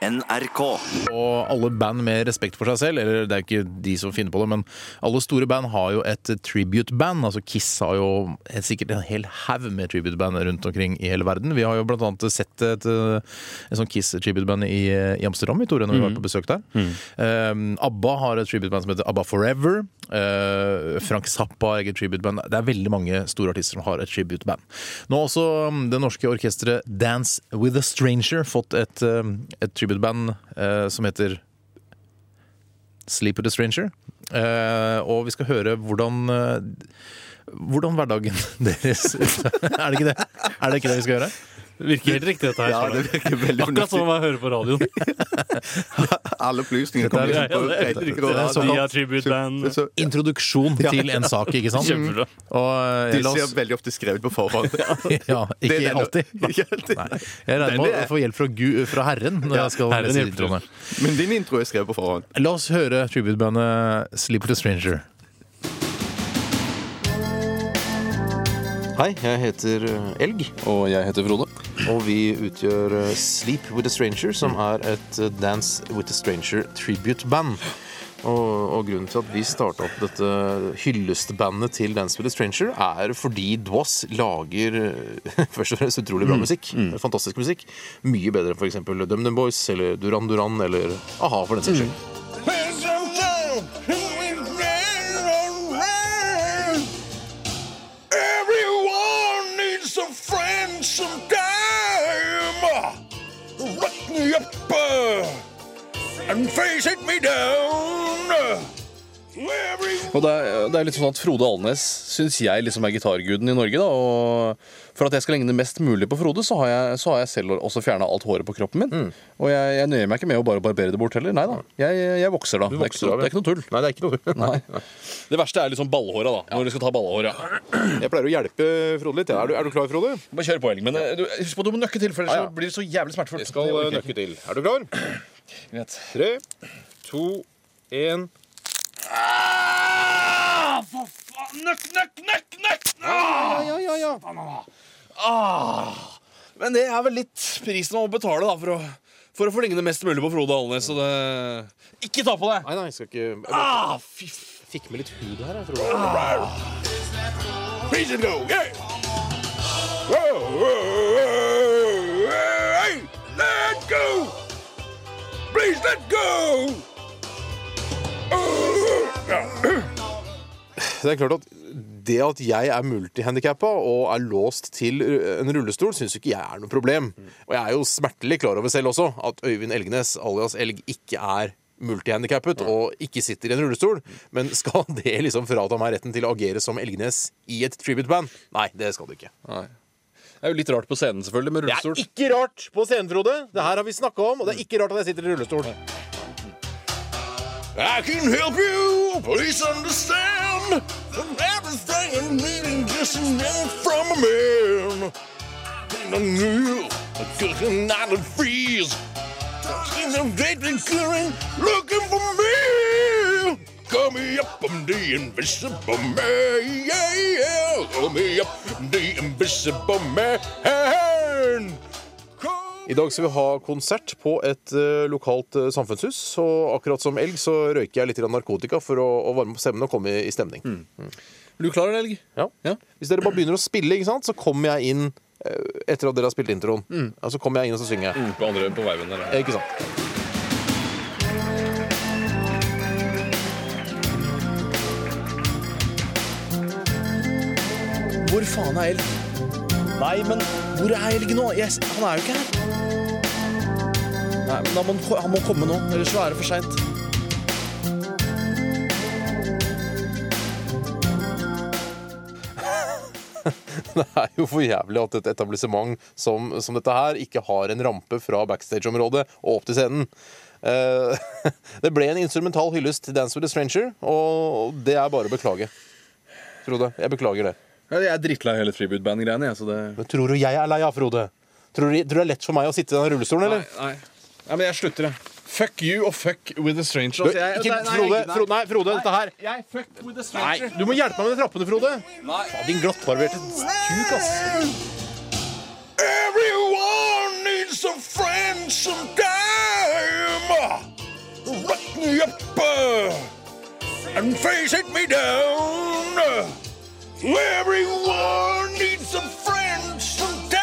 NRK. Og alle band med respekt for seg selv, eller det er ikke de som finner på det, men alle store band har jo et tribute-band. Altså Kiss har jo helt sikkert en hel haug med tribute-band rundt omkring i hele verden. Vi har jo blant annet sett et, et sånn Kiss-tribute-band i, i Amsterdam, i Tore, når vi var på besøk der. Um, ABBA har et tribute-band som heter ABBA Forever. Uh, Frank Zappa har eget tribute-band. Det er veldig mange store artister som har et tribute-band. Nå har også um, det norske orkesteret Dance With A Stranger fått et, um, et tribute-band uh, som heter Sleep With A Stranger. Og vi skal høre hvordan hvordan hverdagen deres Er det ikke det? Er det ikke det vi skal gjøre? Virker helt riktig, dette her. Ja, det virker veldig Akkurat som om jeg hører på radioen. Alle opplysninger er- kommer Ja, liksom på det er helt rett- Introduksjon til en sak, ikke sant? Kjempebra. Og uh, De ser veldig ofte skrevet på forhånd. Ja, ikke alltid. Ikke alltid. Nei. Jeg regner med å få hjelp fra, Gud, fra Herren når Ja, jeg skal Herren lese introene. Men din intro er skrevet på forhånd. La oss høre tributebandet Sleep With A Stranger. Hei, jeg heter Elg. Og jeg heter Frode. Og vi utgjør eh, Sleep With A Stranger, som er et eh, Dance With A Stranger tribute-band. Og, og grunnen til at vi starta opp dette hyllestbandet til Dance With A Stranger, er fordi Dwas lager eh, først og fremst utrolig bra musikk. Fantastisk musikk. Mye bedre enn f.eks. DumDum Boys eller Duran Duran eller a-ha, for den saks skyld. Up and face it me down. Og det er, det er litt sånn at Frode Alnes syns jeg liksom er gitarguden i Norge. da Og For at jeg skal ligne mest mulig på Frode, så har jeg, så har jeg selv også fjerna alt håret på kroppen min. Og jeg, jeg nøyer meg ikke med å bare barbere det bort heller. Nei da. Jeg, jeg vokser da. Det er, ikke, det er ikke noe tull. Nei, det er ikke noe Nei. Det verste er liksom ballhåra, da. Når du skal ta ballhåra. Jeg pleier å hjelpe Frode litt. Er du, er du klar, Frode? Bare kjør på, Elg. Men eh, du, husk på at du må nøkke til, for ellers Ja, ja. blir det så jævlig smertefullt. Jeg skal nøkke til. Er du klar? Greit. Tre, to, én Ah, for faen! Nøkk, nøkk, nøkk, nøkk! Ah! Ja, ja, ja. Ah, men det er vel litt prisen man må betale da, for å, for å få ligne mest mulig på Frode Alnes. Så det Ikke ta på deg! Nei, nei, jeg skal ikke Jeg bare Ah, fy fikk med litt hud her, jeg tror. Please go, yeah. Whoa, whoa, whoa, hey, let go. Please let go. Det er klart at det at jeg er multihandikappa og er låst til en rullestol, syns ikke jeg er noe problem. Og jeg er jo smertelig klar over selv også at Øyvind Elgenes, alias Elg, ikke er multihandikappet og ikke sitter i en rullestol. Men skal det liksom frata meg retten til å agere som Elgenes i et tribute-band? Nei, det skal det ikke. Nei. Det er jo litt rart på scenen, selvfølgelig, med rullestol. Det er ikke rart på scenen, Frode. Det her har vi snakka om, og det er ikke rart at jeg sitter i rullestol. I can help you, please understand. Everything I'm needing just minute from a man. And I knew I could not freeze. In the vaping current, looking for me. Call me up, I'm the invisible man. Yeah, yeah. Call me up, I'm the invisible man. I dag skal vi ha konsert på et eh, lokalt eh, samfunnshus. Og akkurat som elg så røyker jeg litt narkotika for å, å varme opp stemmen og komme i, i stemning. Er du klar, Elg? Ja. Ja. Hvis dere bare begynner å spille, ikke sant, så kommer jeg inn eh, etter at dere har spilt introen. Ja, så kommer jeg inn og så synger jeg. Mm, på andre på veien. Eh, Ikke sant? Hvor faen er Elg? Nei, men hvor er Elg nå? Yes, han er jo ikke her. Nei, men han må han må komme nå, ellers så er det for seint. Det er jo for jævlig at et etablissement som, som dette her ikke har en rampe fra backstage-området og opp til scenen. Uh, det ble en instrumental hyllest til Dance with a Stranger, og det er bare å beklage. Frode, jeg beklager det. Ja, jeg er drittlei hele tribute-band-greiene. jeg, så det... Men tror du jeg er lei av, Frode? Tror du, tror du det er lett for meg å sitte i den rullestolen, eller? Nei, nei. nei men jeg slutter, jeg. Fuck you og fuck with a stranger. Altså, jeg, ikke, nei, nei, Frode, nei. Frode, nei, Frode, dette her Jeg fuck with a Nei, du må hjelpe meg med de trappene, Frode. Nei. Faen, Din glattbarberte kuk, ass. Everyone needs a friend sometime. up and face it me down. Everyone needs a friend sometime.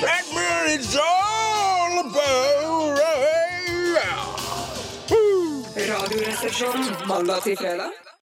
That's what it's all about. Radioresepsjonen mandag til fredag